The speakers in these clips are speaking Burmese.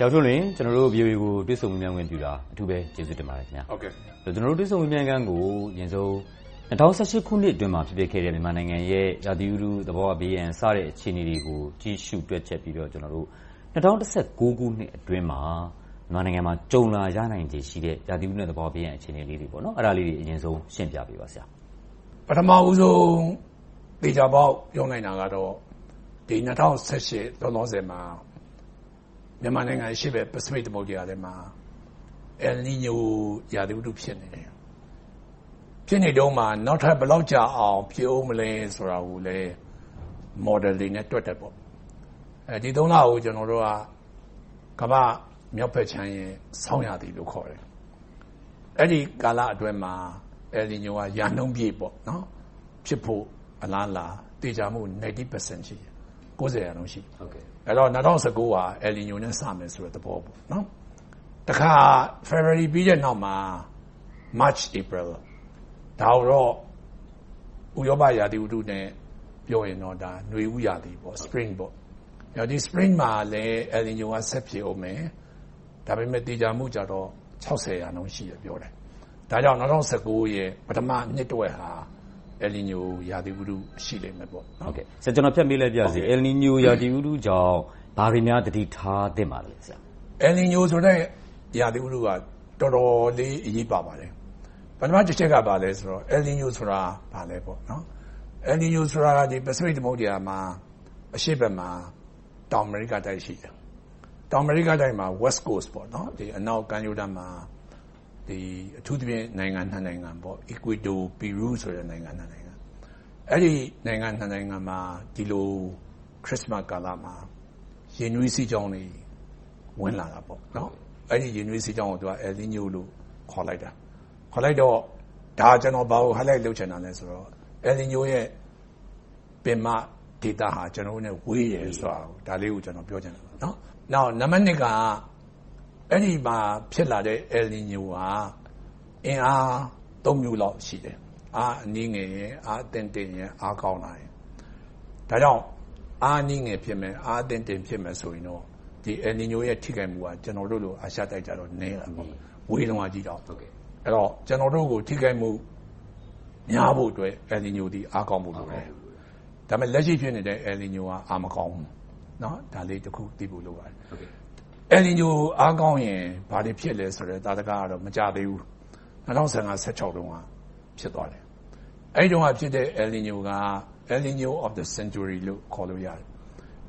ဆရာဦးထွန်းလွင်ကျနော်တို့ VOA ကိုတွေ့ဆုံမေးမြန်းခွင့်ပြုတာအထူးပဲကျေးဇူးတင်ပါတယ်။ကျနော်တို့တွေ့ဆုံမေးမြန်းခန်းကိုအရင်ဆုံး၂၀၁၈ခုနှစ်အတွင်းမှာဖြစ်ပျက်ခဲ့တဲ့မြန်မာနိုင်ငံရဲ့ရာသီဥတု၊သဘာဝဘေးအန္တရာယ်စတဲ့အခြေအနေတွေကိုကြည့်ရှုတွက်ချက်ပြီးတော့၂၀၁၉ခုနှစ်အတွင်းမှာမြန်မာနိုင်ငံမှာကြုံလာရနိုင်ခြေရှိတဲ့ရာသီဥတုနဲ့သဘာဝဘေးအန္တရာယ်အခြေအနေလေးတွေကိုအရင်ဆုံးရှင်းပြပေးပါ။ပထမဦးဆုံးသေချာပေါက်ပြောနိုင်တာကတော့၂၀၁၈လောလောဆယ်မှာ မြန်မာနိုင်ငံအရှေ့ဘက်ပစိဖိတ်သမုဒ္ဒရာထဲမှာအယ်လ်နီညိုရာသီဥတုဖြစ်နေတယ်။ဖြစ်နေတုန်းမှာနောက်ထပ်ဘယ်လောက်ကြာအောင်ဖြစ်အုံးမလဲဆိုတာကိုလည်း Model တွေနဲ့တွက်တယ်။ဒီလကိုကျနော်တို့ကကမ္ဘာ့မြောက်ဘက်ခြမ်းရဲ့ဆောင်းရာသီလို့ခေါ်တယ်။အဲဒီကာလအတွင်းမှာအယ်လ်နီညိုကရာနှုန်းပြည့်ဖြစ်ဖို့အလားအလာသေချာမှု90%ရှိတယ်။ ရာခိုင်နှုန်းရှိတယ်။အဲဒီတော့၂၀၁၉ကအယ်လ်နီညိုနဲ့စမယ်ဆိုတဲ့သဘော။တခါဖေဖေါ်ဝါရီပြီးတဲ့နောက်မှာမတ်၊ဧပြီဒါကိုတော့ဥရောပရာသီဥတုနဲ့ပြောရင်တော့နွေဦးရာသီ Spring ဒီ Spring မှာလည်းအယ်လ်နီညိုကဆက်ဖြစ်အုံးမယ်။ဒါပေမဲ့သေချာမှုကတော့ရာခိုင်နှုန်းရှိတယ်လို့ပြောတယ်။ဒါကြောင့်၂၀၁၉ရဲ့ပထမနှစ်တဝက်ဟာ အယ်လ်နီညိုရာသီဥတုရှိလိမ့်မယ်။ကျနော်ဖြတ်မေးလိုက်ပါရစေ။အယ်လ်နီညိုရာသီဥတုကြောင့်ဘာတွေများသတိထားသင့်ပါလဲ။အယ်လ်နီညိုဆိုတဲ့ရာသီဥတုကတော်တော်လေးအရေးပါပါတယ်။ပထမတချက်ကဘာလဲဆိုတော့အယ်လ်နီညိုဆိုတာဘာလဲပေါ့။အယ်လ်နီညိုဆိုတာပစိဖိတ်သမုဒ္ဒရာမှာအရှေ့ဘက်မှာတောင်အမေရိကတိုက်ရှိတယ်။တောင်အမေရိကတိုက်မှာ West Coast အနောက်ကမ်းရိုးတန်းမှာ အထူးသဖြင့်နိုင်ငံနှစ်နိုင်ငံ Ecuador, Peru ဆိုတဲ့နိုင်ငံနှစ်နိုင်ငံ။အဲဒီနိုင်ငံနှစ်နိုင်ငံမှာဒီလိုခရစ်စမတ်ကာလမှာရေနွေးစီးကြောင်းတွေဝင်လာတယ်။အဲဒီရေနွေးစီးကြောင်းကိုအယ်လ်နီညိုလို့ခေါ်လိုက်တယ်။ခေါ်လိုက်တော့ကျနော်ဘာကို highlight လုပ်ချင်တာလဲဆိုတော့အယ်လ်နီညိုရဲ့ပင်မဒေသဟာကျနော်တို့နဲ့ဝေးတယ်ဆိုတာကိုဒါလေးကိုပြောချင်တယ်။နောက်နံပတ်နှစ်က အဲဒီမှာဖြစ်လာတဲ့အယ်လ်နီညိုကအင်အားမျိုးလောက်ရှိတယ်။အားအနည်းငယ်၊အားအသင့်အတင့်၊အားကောင်းတာ။ဒါကြောင့်အားအနည်းငယ်ဖြစ်မယ်။အားအသင့်အတင့်ဖြစ်မယ်ဆိုရင်တော့အယ်လ်နီညိုရဲ့ထိခိုက်မှုကကျနော်တို့လိုအာရှတိုက်ကြတော့နည်းတယ်။ဝေးလွန်တဲ့အခါကြတော့။အဲဒီတော့ကျနော်တို့ကိုထိခိုက်မှုများဖို့အတွက်အယ်လ်နီညိုသည်အားကောင်းဖို့လိုတယ်။ဒါပေမဲ့လက်ရှိဖြစ်နေတဲ့အယ်လ်နီညိုကအားမကောင်းဘူး။ဒါလေးတခုသိဖို့လိုပါတယ်။ အယ်လ်နီညိုအားကောင်းရင်ဘာတွေဖြစ်လဲဆိုတဲ့သာဓကတော့မကြာသေးဘူး။၂၀၁၅-၁၆တုန်းကဖြစ်သွားတယ်။အဲဒီတုန်းကဖြစ်တဲ့အယ်လ်နီညိုက El Niño of the Century လို့ခေါ်လို့ရ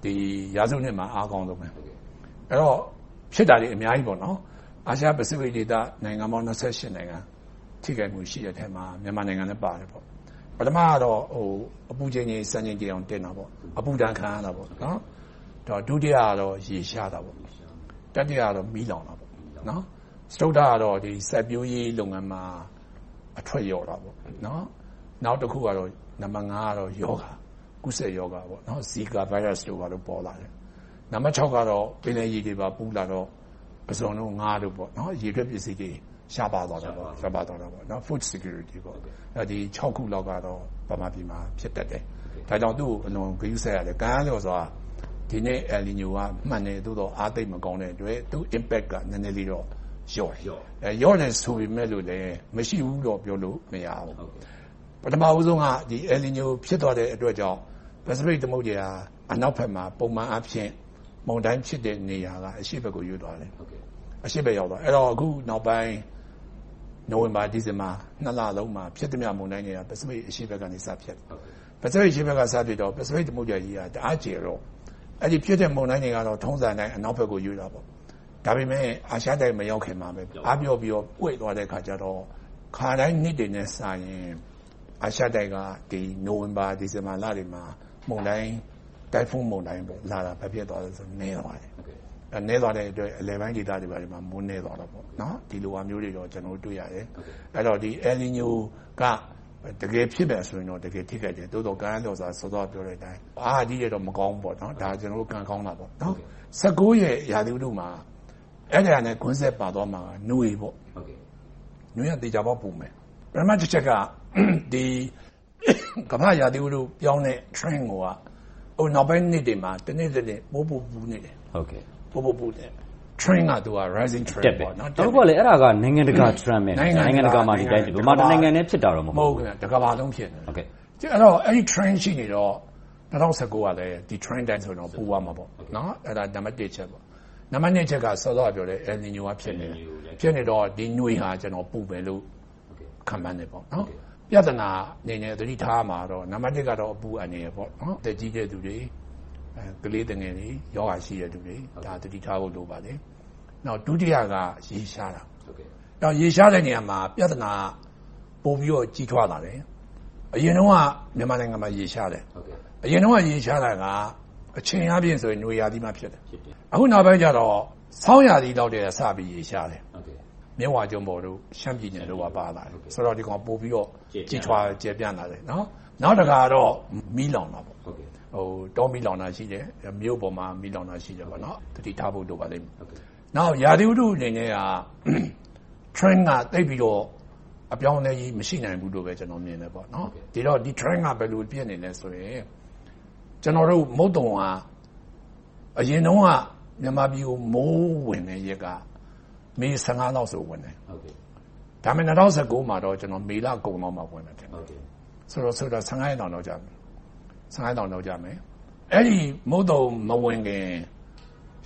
တယ်။ရာစုနှစ်မှာအားအကောင်းဆုံး။အဲဒီတော့ဖြစ်တာတွေအများကြီး။အာရှ-ပစိဖိတ်ဒေသနိုင်ငံပေါင်းနိုင်ငံထိခိုက်မှုရှိတဲ့အထဲမှာမြန်မာနိုင်ငံလည်းပါတယ်။ပထမတော့အပူချိန်တွေစံချိန်တင်အောင်တင်တာပေါ့။အပူဒဏ်ခံရတာပေါ့။ဒုတိယကတော့ရေရှားတာပေါ့။ တတိယကတော့မီးလောင်တာပေါ့။စတုတ္ထကတော့စိုက်ပျိုးရေးလုပ်ငန်းမှာအထွက်လျော့တာပေါ့။နောက်တခုကတော့နံပတ်ငါးကတော့ရောဂါ။ကူးစက်ရောဂါဇီကာဗိုင်းရပ်စ်တို့ပေါ်လာတယ်။နံပတ်ခြောက်ကတော့ပင်လယ်ရေတွေပူးလာတော့ပုဇွန်၊ငါးတို့ရေထွက်ပစ္စည်းတွေရှားပါးသွားတယ်။ Food Security ဒီခုလောက်ကတော့ဗမာပြည်မှာဖြစ်တတ်တယ်။ဒါကြောင့်သူကိုအလွန်ဂရုစိုက်ရတယ်။ကံအားလျော်စွာ ဒီနှစ်အယ်လ်နီညိုကမှန်တယ်။သို့သော် အားသိပ်မကောင်းတဲ့အတွက် သူ့ Impact က နည်းနည်းလေးတော့ လျော့တယ်။လျော့တယ်ဆိုပေမယ့်လဲမရှိဘူးတော့ ပြောလို့မရဘူး။ပထမဦးဆုံးကအယ်လ်နီညိုဖြစ်သွားတဲ့အတွက်ကြောင့် ပစိဖိတ်သမုဒ္ဒရာ အနောက်ဘက်မှာ ပုံမှန်အားဖြင့် မုန်တိုင်းဖြစ်တဲ့နေရာက အရှေ့ဘက်ကို ရွေ့သွားတယ်။အခုနောက်ပိုင်း နိုဝင်ဘာ၊ဒီဇင်ဘာ နှစ်လလုံးမှာ ဖြစ်သမျှ မုန်တိုင်းတွေက ပစိဖိတ်အရှေ့ဘက်ကနေ စဖြစ်တယ်။ပစိဖိတ်အရှေ့ဘက်က စဖြစ်တော့ ပစိဖိတ်သမုဒ္ဒရာကြီးက တအားကျယ်တော့ အဲဒီဖြစ်တဲ့မုန်တိုင်းတွေကတော့ထုံးစံအတိုင်းအနောက်ဘက်ကိုရွေ့တာပေါ့။ဒါပေမဲ့အာရှတိုက်မရောက်ခင်မှာအားပျော့ပြီးတော့ကွေ့သွားတဲ့အခါကြတော့ခါတိုင်းနှစ်တွေနဲ့စာရင်အာရှတိုက်ကနိုဝင်ဘာ၊ဒီဇင်ဘာလတွေမှာတိုင်ဖွန်းမုန်တိုင်းလာတာဘာဖြစ်သွားလဲဆိုတော့နည်းသွားတယ်။နည်းသွားတဲ့အတွက်အလယ်ပိုင်းဒေသတွေမှာမိုးနည်းသွားတယ်။ဒီလိုဟာမျိုးတွေတော့ကျနော်တို့တွေ့ရတယ်။အဲဒီတော့အယ်လ်နီညိုက တကယ်ဖြစ်မယ်ဆိုရင်တော့တကယ်ထိခိုက်တယ်။သို့သော်ကံအားလျော်စွာစောစောကပြောတဲ့အတိုင်းအားကြီးတယ်တော့မကောင်းဘူး။ဒါကကျနော်တို့ကံကောင်းတာပေါ့။ရဲ့ရာသီဥတုမှာအဲဒါနဲ့ကွင်းဆက်ပါသွားမှာကနွေ-နွေကသေချာပေါက်ပူမယ်။ပထမတချက်ကကမ္ဘာ့ရာသီဥတုပြောင်းတဲ့ Trend ကိုကနောက်ပိုင်းနှစ်တွေမှာတနှစ်ထက်တနှစ်ပိုပိုပူနေတယ်။ trend ကသူက rising trend ပေါ့နော်တော့ဘာလဲအဲ့ဒါကနိုင်ငံတကာ trend ပဲနိုင်ငံတကာမှာဒီတိုင်းဗမာနိုင်ငံနဲ့ဖြစ်တာတော့မဟုတ်ဘူးမဟုတ်ဘူးတကဘာလုံးဖြစ်နေဟုတ်ကဲ့အဲ့တော့အဲ့ဒီ trend ရှိနေတော့2019ကလည်းဒီ trend တိုင်းဆိုတော့ပူသွားမှာပေါ့နော်အဲ့ဒါနံပါတ်1ချက်ပေါ့နံပါတ်2ချက်ကစောစောပြောတဲ့ El Niño ကဖြစ်နေတယ်ဖြစ်နေတော့ဒီညွေဟာကျွန်တော်ပူပဲလို့ခံမှန်းနေပေါ့နော်ပြဿနာအနေနဲ့သတိထားမှာတော့နံပါတ်1ကတော့အပူအနေရပေါ့နော်တက်ကြီးတဲ့သူတွေကလေးတငယ်တွေယောဂရှိတဲ့သူတွေဒါသတိထားဖို့လိုပါတယ် နောက်ဒုတိယကရေရှားတာဟုတ်ကဲ့နောက်ရေရှားတဲ့နေရာမှာပြဿနာပို့ပြီးတော့ကြီးထွားလာတယ်အရင်တော့မြန်မာနိုင်ငံမှာရေရှားတယ်ဟုတ်ကဲ့အရင်တော့ရေရှားတာကအချိန်အပြည့်ဆိုရင်ຫນွေရာသီမှာဖြစ်တယ်ဖြစ်တယ်အခုနောက်ပိုင်းကျတော့ဆောင်းရာသီတော့တည်းစပြီးရေရှားတယ်ဟုတ်ကဲ့မြဝကျုံပေါ်တို့ရှမ်းပြည်နယ်တို့ကပါလာတယ်ဆိုတော့ဒီကောင်ပို့ပြီးတော့ကြီးထွားကျပြန့်လာတယ်နော်နောက်တခါတော့မီးလောင်တာပေါ့ဟုတ်ကဲ့ဟိုတောမီလောင်တာရှိတယ်မြို့ပေါ်မှာမီလောင်တာရှိတယ်ပေါ့နော်တတိထားဖို့လိုပါလိမ့်မယ်ဟုတ်ကဲ့ နောက်ရာသီဥတုအနေနဲ့က trend ကတိတ်ပြီးတော့အပြောင်းအလဲကြီးမရှိနိုင်ဘူးလို့ပဲကျွန်တော်မြင်တယ်ပေါ့နော်ဒီတော့ဒီ trend ကဘယ်လိုပြည့်နေလဲဆိုရင်ကျွန်တော်တို့မုတ်တုံကအရင်တုန်းကမြန်မာပြည်ကိုမိုးဝင်တဲ့ရက်ကမေ15လောက်ဆိုဝင်တယ်ဟုတ်ကဲ့ဒါပေမဲ့2019မှာတော့ကျွန်တော်မေလကုန်တော့မှဝင်တယ်ဟုတ်ကဲ့ဆိုတော့ဆိုတော့15ရက်တောင်တော့ကြာမယ်15ရက်တောင်တော့ကြာမယ်အဲ့ဒီမုတ်တုံမဝင်ခင်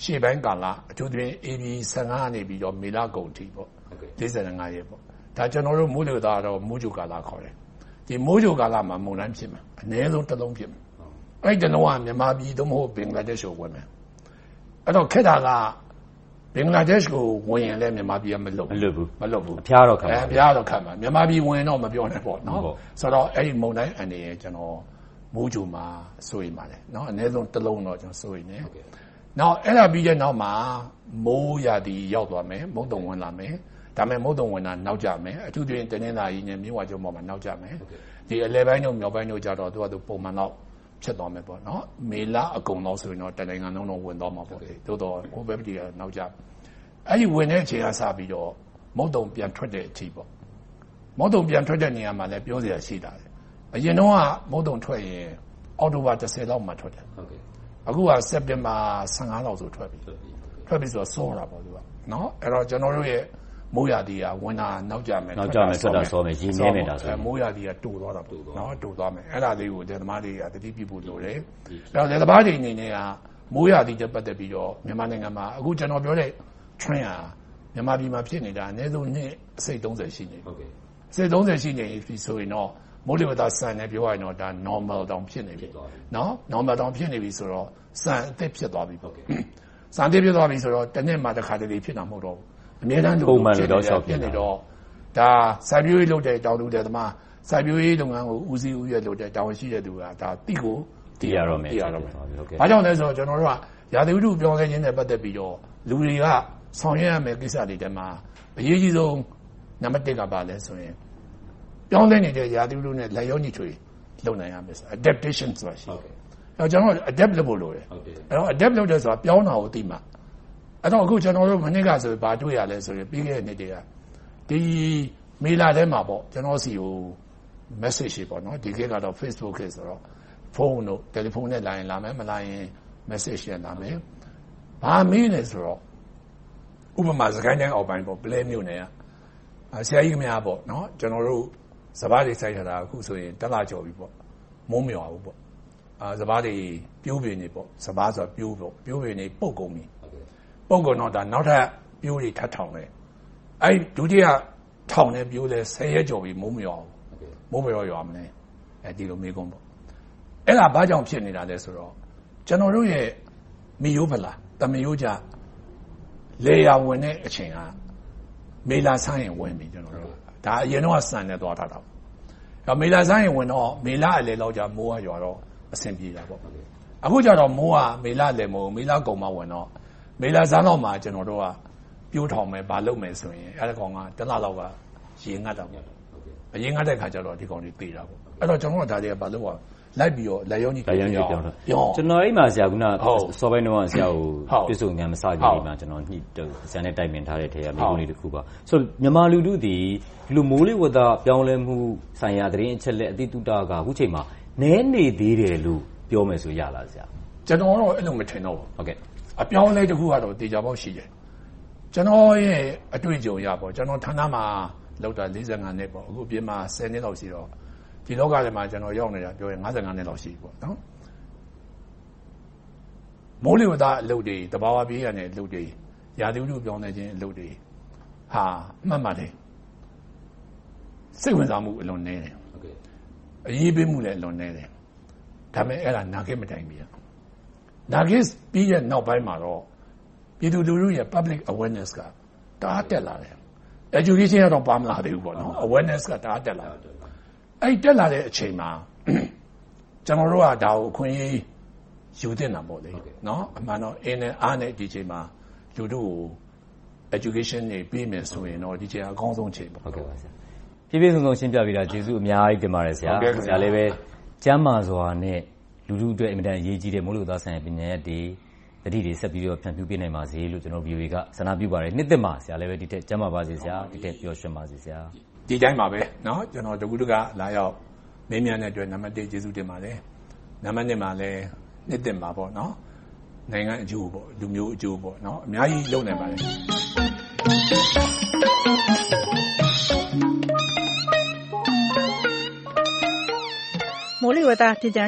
ရှေ့ပိုင်းကာလအထူးသဖြင့် AB 15နေပြီးတော့မေလကုန်ထိပေါ့45ရက်ပေါ့ဒါကျွန်တော်တို့မိုးလေသားတော့မိုးကြိုကာလခေါ်တယ်ဒီမိုးကြိုကာလမှာမုန်တိုင်းဖြစ်မှာအနည်းဆုံးတစ်လုံးဖြစ်မှာအဲ့ဒီတော့မြန်မာပြည်သို့မဟုတ်ဘင်္ဂလားဒေ့ရှ်ကိုဝင်မယ်အဲ့တော့ခက်တာကဘင်္ဂလားဒေ့ရှ်ကိုဝင်ရင်လည်းမြန်မာပြည်ကမလွတ်မလွတ်ဘူးမလွတ်ဘူးအဖျားတော့ခံပါအဖျားတော့ခံပါမြန်မာပြည်ဝင်တော့မပြောနဲ့ပေါ့နော်ဆိုတော့အဲ့ဒီမုန်တိုင်းအနေနဲ့ကျွန်တော်မိုးကြိုမှာစိုးရိမ်ပါတယ်နော်အနည်းဆုံးတစ်လုံးတော့ကျွန်တော်စိုးရိမ်နေ နောက်အဲ့ဒါပြီးတဲ့နောက်မှာမိုးရာသီရောက်သွားမယ်မုတ်တုံဝင်လာမယ်ဒါပေမဲ့မုတ်တုံဝင်တာနောက်ကျမယ်အထူးသဖြင့်တနင်္လာရီနဲ့မြင်းဝါကျုံပေါ်မှာနောက်ကျမယ်ဒီအလဲပိုင်းတို့မြောက်ပိုင်းတို့ကြတော့သူကသူပုံမှန်တော့ဖြစ်သွားမယ်ပေါ့နော်မေလအကုန်တော့ဆိုရင်တော့တနိုင်ငံလုံးတော့ဝင်သွားမှာပေါ့လေသို့တော့ဟိုဘက်ပြည်ကနောက်ကျအဲ့ဒီဝင်တဲ့အချိန်ကစပြီးတော့မုတ်တုံပြန်ထွက်တဲ့အချိန်ပေါ့မုတ်တုံပြန်ထွက်တဲ့နေရာမှာလည်းပြောစရာရှိတာလေအရင်တော့ကမုတ်တုံထွက်ရင်အောက်တိုဘာ10လောက်မှထွက်တယ်ဟုတ်ကဲ့ အခုကစက်တင်ဘာ15လောက်ဆိုထွက်ပြီထွက်ပြီဆိုတော့စောတာပေါ့သူကနော်အဲ့တော့ကျွန်တော်တို့ရဲ့မိုးရာသီကဝင်တာနောက်ကျမယ်နောက်ကျမယ်ထွက်တာစောမယ်ရေနေမယ်ဒါဆိုမိုးရာသီကတူသွားတာပေါ့နော်တူသွားမယ်အဲ့ဒါလေးကိုလက်သမားတွေကတတိပြဖို့လိုတယ်အဲ့တော့လက်သမားတွေအနေနဲ့ကမိုးရာသီတက်ပတ်သက်ပြီးတော့မြန်မာနိုင်ငံမှာအခုကျွန်တော်ပြောတဲ့ trend ဟာမြန်မာပြည်မှာဖြစ်နေတာအနည်းဆုံးနှစ်အစိတ်30ရှိနေဟုတ်ကဲ့အစိတ်30ရှိနေပြီဆိုရင်တော့ မိုးလေဝသစံနဲ့ပြောရရင်တော့ဒါ normal တောင်ဖြစ်နေပြီနော် normal တောင်ဖြစ်နေပြီဆိုတော့စံအသစ်ဖြစ်သွားပြီပေါ့စံအသစ်ဖြစ်သွားပြီဆိုတော့တစ်နှစ်မှတစ်ခါတလေဖြစ်တာမဟုတ်တော့ဘူးအများတန်းလူပုံမှန်လို့ရှောက်ဖြစ်နေတော့ဒါစိုက်ပျိုးရေးလုပ်တဲ့တောင်လူတဲ့သမားစိုက်ပျိုးရေးလုပ်ငန်းကိုဦးစီးဦးရွက်လုပ်တဲ့တာဝန်ရှိတဲ့သူကဒါတိကိုတည်ရတော့မယ်တည်ရတော့မယ်ဟုတ်ကဲ့။ဘာကြောင့်လဲဆိုတော့ကျွန်တော်တို့ကရာသီဥတုပြောင်းလဲခြင်းနဲ့ပတ်သက်ပြီးတော့လူတွေကဆောင်ရွက်ရမယ့်ကိစ္စတွေတည်းမှာအရေးကြီးဆုံးနံပါတ်1ကပါလဲဆိုရင် ပြောင်းလဲနေတဲ့ရာသီဥတုနဲ့လက်ရောညီထွေလုပ်နိုင်ရမယ်ဆို adaptation ဆိုတာရှိတယ်။အဲကျွန်တော် adapt လုပ်ဖို့လိုတယ်။အဲတော့ adapt လုပ်တဲ့ဆိုတာပြောင်းတာကိုသိမှအဲ့တော့အခုကျွန်တော်တို့မနစ်ကဆိုဘာတွေ့ရလဲဆိုရင်ပြီးခဲ့တဲ့နေ့တည်းကဒီမေလာထဲမှာပေါ့ကျွန်တော်စီကို message တွေပေါ့နော်ဒီခေတ်ကတော့ Facebook ခေတ်ဆိုတော့ဖုန်းတို့တယ်လီဖုန်းနဲ့လာရင်လာမယ်မလာရင် message ရလာမယ်ဘာမေးလဲဆိုတော့ဥပမာစကိုင်းတိုင်းအောက်ပိုင်းပေါ့ပလဲမြို့နယ်ကဆရာကြီးခင်ဗျားပေါ့နော်ကျွန်တော်တို့ စပားတွေစိုက်ထားတာအခုဆိုရင်တက်လာကြော်ပြီပေါ့မုံမြော်ဘူးပေါ့အာစပားတွေပြိုးပင်နေပေါ့စပားဆိုပြိုးပေါ့ပြိုးပင်နေပုတ်ကုန်ပြီပုံကတော့ဒါနောက်ထပ်ပြိုးတွေထပ်ထောင်တယ်အဲ့ဒုတိယထောင်တဲ့ပြိုးလဲ10ရက်ကျော်ပြီမိုးမရောမိုးမရောရွာမလဲအဲဒီလိုမေးခွန်းပေါ့အဲ့ဒါဘာကြောင့်ဖြစ်နေတာလဲဆိုတော့ကျွန်တော်တို့ရဲ့မီယိုးဖလားတမယိုးကြလေယာဝင်တဲ့အချိန်ကမေလာဆိုင်ရင်ဝင်ပြီကျွန်တော်တို့ ဒါအရင်တော့စံနေသွားတာတော့အဲမေလာဆိုင်ရင်ဝင်တော့မေလာအလေလောက်ကြမိုးကရွာတော့အဆင်ပြေတာပေါ့အခုကျတော့မိုးကမေလာလည်းမဟုတ်မေလာကုံမဝင်တော့မေလာဇန်းလောက်မှာကျွန်တော်တို့ကပြိုးထောင်မယ်ဘာလုပ်မယ်ဆိုရင်အဲ့ဒါကောင်ကတလလောက်ကရေငတ်တော့ အရင်ငတ်တဲ့ခါကျတော့ဒီကောင်တွေပြေးတာပေါ့အဲ့တော့ကျွန်တော်ကဒါတွေကဘာလုပ်ရလိုက်ပြီးတော့လက်ရုံးကြီးလက်ရုံးကြီးပြောင်းတော့ကျွန်တော်အိမ်မှာဆရာကစောပိုင်းတော့ဆရာကိုပြည့်စုံငံမစကြည့်မှာကျွန်တော်ညှိတော့ဆရာနဲ့တိုက်ပင်ထားတဲ့ထဲကမိကုန်းလေးတစ်ခုပါဆိုမြန်မာလူထုဒီဒီလိုမိုးလေဝသပြောင်းလဲမှုဆိုင်ရာသတင်းအချက်လက်အတိတုတကအခုချိန်မှာနည်းနေသေးတယ်လို့ပြောမယ်ဆိုရလားဆရာကျွန်တော်တော့အဲ့လိုမထင်တော့ဘူးဟုတ်ကဲ့အပြောင်းအလဲတစ်ခုကတော့တေချာပေါက်ရှိတယ်ကျွန်တော်ရဲ့အတွေ့အကြုံရပေါ့ကျွန်တော်ဌာနမှာ လောက်တာ45နှစ်ပေါ့အခုပြင်မှာ10နှစ်လောက်ရှိတော့ဒီလောကထဲမှာကျွန်တော်ရောက်နေတာပြောရင်55နှစ်လောက်ရှိပြီပေါ့နော်မိုးလေဝသအလုပ်တွေတဘာဝပြေးရတဲ့အလုပ်တွေရာသီဥတုပြောင်းလဲခြင်းအလုပ်တွေဟာအမှတ်မှတ်တယ်စိတ်ဝင်စားမှုအလွန်နည်းတယ်ဟုတ်ကဲ့အရေးပေးမှုလည်းအလွန်နည်းတယ်ဒါပေမဲ့အဲ့ဒါနာခဲ့မတိုင်ပြီနာခဲ့ပြီးရဲ့နောက်ပိုင်းမှာတော့ပြည်သူလူထုရဲ့ public awareness ကတအားတက်လာတယ် education ကတော့ပါမလာသေးဘူးပေါ့နော် awareness ကတအားတက်လာတယ်အဲ့တက်လာတဲ့အချိန်မှာကျွန်တော်တို့ကဒါကိုအခွင့်အရေးယူတင်တာပေါ့လေနော်အမှန်တော့အင်းနဲ့အားနဲ့ဒီချိန်မှာလူတို့ကို education တွေပေးမယ်ဆိုရင်တော့ဒီချိန်အကောင်းဆုံးချိန်ပေါ့ဟုတ်ကဲ့ပါဆရာပြည့်ပြည့်စုံစုံရှင်းပြပေးတာကျေးဇူးအများကြီးတင်ပါတယ်ဆရာဆရာလည်းပဲကျမ်းမာစွာနဲ့လူလူအတွက်အင်မတန်အရေးကြီးတဲ့မိုးလေဝသဆိုင်ရာပညာရပ်တွေ သတိတွေဆက်ပြီးတော့ ဖြန့်ဖြူးပေးနိုင်ပါစေလို့ ကျနော်တို့ VOA က ဆန္ဒပြုပါတယ်။နှစ်သစ်မှာ ဆရာလည်း ဒီထက်ကျန်းမာပါစေ၊ဒီထက်ပျော်ရွှင်ပါစေ။ဒီအတိုင်းပါပဲ။ကျနော် တကူးတက လာရောက်မေးမြန်းတဲ့အတွက် နံပတ်တစ် ကျေးဇူးတင်ပါတယ်။နံပတ်နှစ်မှာလည်း နှစ်သစ်မှာ နိုင်ငံအကျိုး၊လူမျိုးအကျိုး အများကြီးလုပ်နိုင်ပါတယ်။မိုးလေဝသပညာ